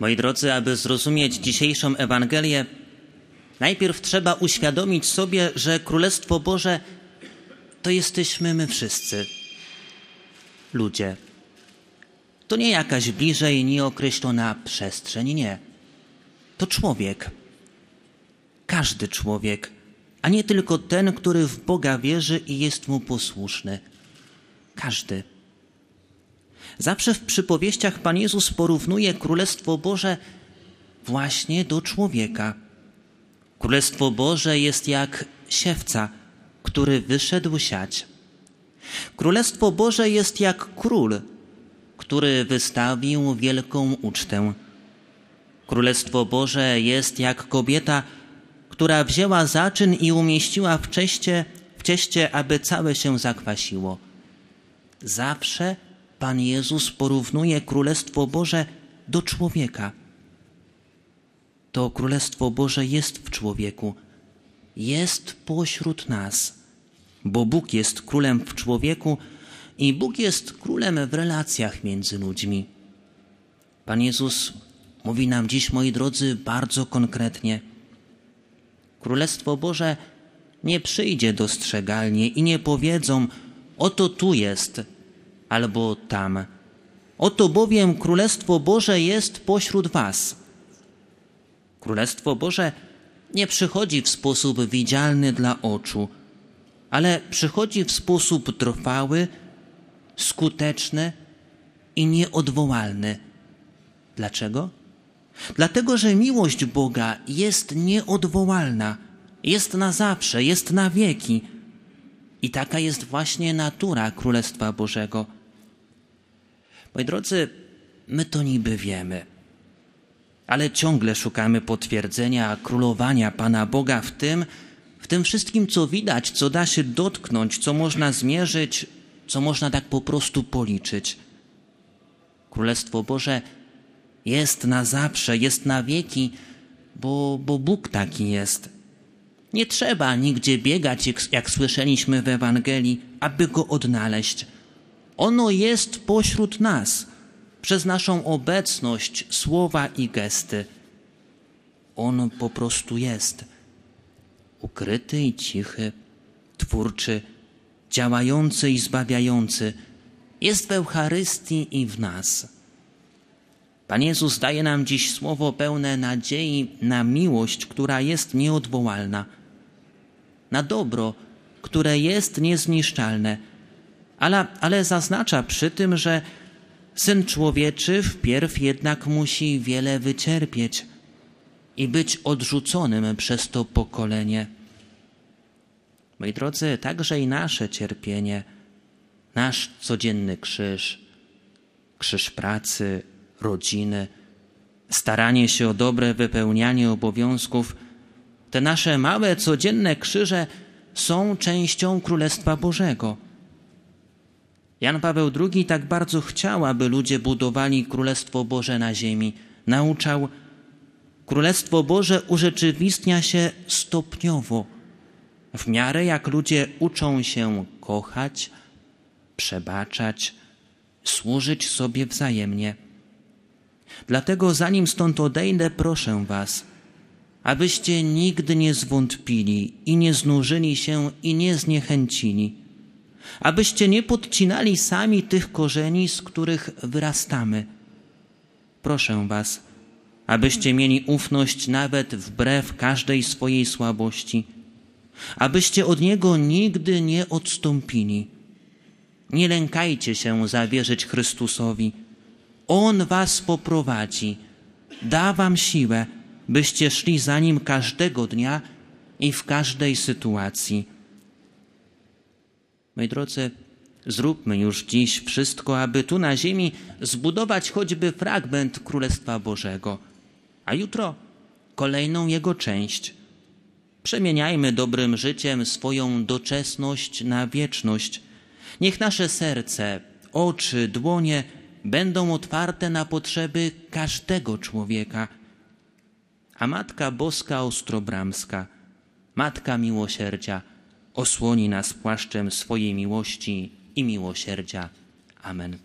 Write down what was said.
Moi drodzy, aby zrozumieć dzisiejszą Ewangelię, najpierw trzeba uświadomić sobie, że Królestwo Boże to jesteśmy my wszyscy. Ludzie. To nie jakaś bliżej nieokreślona przestrzeń, nie. To człowiek. Każdy człowiek, a nie tylko ten, który w Boga wierzy i jest mu posłuszny. Każdy. Zawsze w przypowieściach Pan Jezus porównuje Królestwo Boże właśnie do człowieka. Królestwo Boże jest jak siewca, który wyszedł siać. Królestwo Boże jest jak król, który wystawił wielką ucztę. Królestwo Boże jest jak kobieta, która wzięła zaczyn i umieściła w cieście, w cieście, aby całe się zakwasiło. Zawsze Pan Jezus porównuje Królestwo Boże do człowieka. To Królestwo Boże jest w człowieku, jest pośród nas, bo Bóg jest królem w człowieku i Bóg jest królem w relacjach między ludźmi. Pan Jezus mówi nam dziś, moi drodzy, bardzo konkretnie. Królestwo Boże nie przyjdzie dostrzegalnie i nie powiedzą: Oto tu jest, albo tam. Oto bowiem Królestwo Boże jest pośród Was. Królestwo Boże nie przychodzi w sposób widzialny dla oczu, ale przychodzi w sposób trwały, skuteczny i nieodwołalny. Dlaczego? Dlatego, że miłość Boga jest nieodwołalna, jest na zawsze, jest na wieki. I taka jest właśnie natura Królestwa Bożego. Moi drodzy, my to niby wiemy, ale ciągle szukamy potwierdzenia królowania Pana Boga w tym, w tym wszystkim, co widać, co da się dotknąć, co można zmierzyć, co można tak po prostu policzyć. Królestwo Boże jest na zawsze, jest na wieki, bo, bo Bóg taki jest. Nie trzeba nigdzie biegać, jak, słyszeliśmy w Ewangelii, aby go odnaleźć. Ono jest pośród nas, przez naszą obecność, słowa i gesty. On po prostu jest. Ukryty i cichy, twórczy, działający i zbawiający, jest w Eucharystii i w nas. Pan Jezus daje nam dziś słowo pełne nadziei na miłość, która jest nieodwołalna, na dobro, które jest niezniszczalne, ale, ale zaznacza przy tym, że Syn Człowieczy wpierw jednak musi wiele wycierpieć i być odrzuconym przez to pokolenie. Moi drodzy, także i nasze cierpienie, nasz codzienny krzyż, krzyż pracy, rodziny, staranie się o dobre wypełnianie obowiązków, te nasze małe, codzienne krzyże są częścią Królestwa Bożego. Jan Paweł II tak bardzo chciał, aby ludzie budowali Królestwo Boże na ziemi. Nauczał, Królestwo Boże urzeczywistnia się stopniowo, w miarę jak ludzie uczą się kochać, przebaczać, służyć sobie wzajemnie. Dlatego zanim stąd odejdę, proszę Was, abyście nigdy nie zwątpili i nie znużyli się i nie zniechęcili, abyście nie podcinali sami tych korzeni, z których wyrastamy. Proszę Was, abyście mieli ufność nawet wbrew każdej swojej słabości, abyście od Niego nigdy nie odstąpili. Nie lękajcie się zawierzyć Chrystusowi, on was poprowadzi, da wam siłę, byście szli za Nim każdego dnia i w każdej sytuacji. Moi drodzy, zróbmy już dziś wszystko, aby tu na ziemi zbudować choćby fragment Królestwa Bożego, a jutro kolejną jego część. Przemieniajmy dobrym życiem swoją doczesność na wieczność. Niech nasze serce, oczy, dłonie będą otwarte na potrzeby każdego człowieka. A Matka Boska Ostrobramska, Matka Miłosierdzia, osłoni nas płaszczem swojej miłości i miłosierdzia. Amen.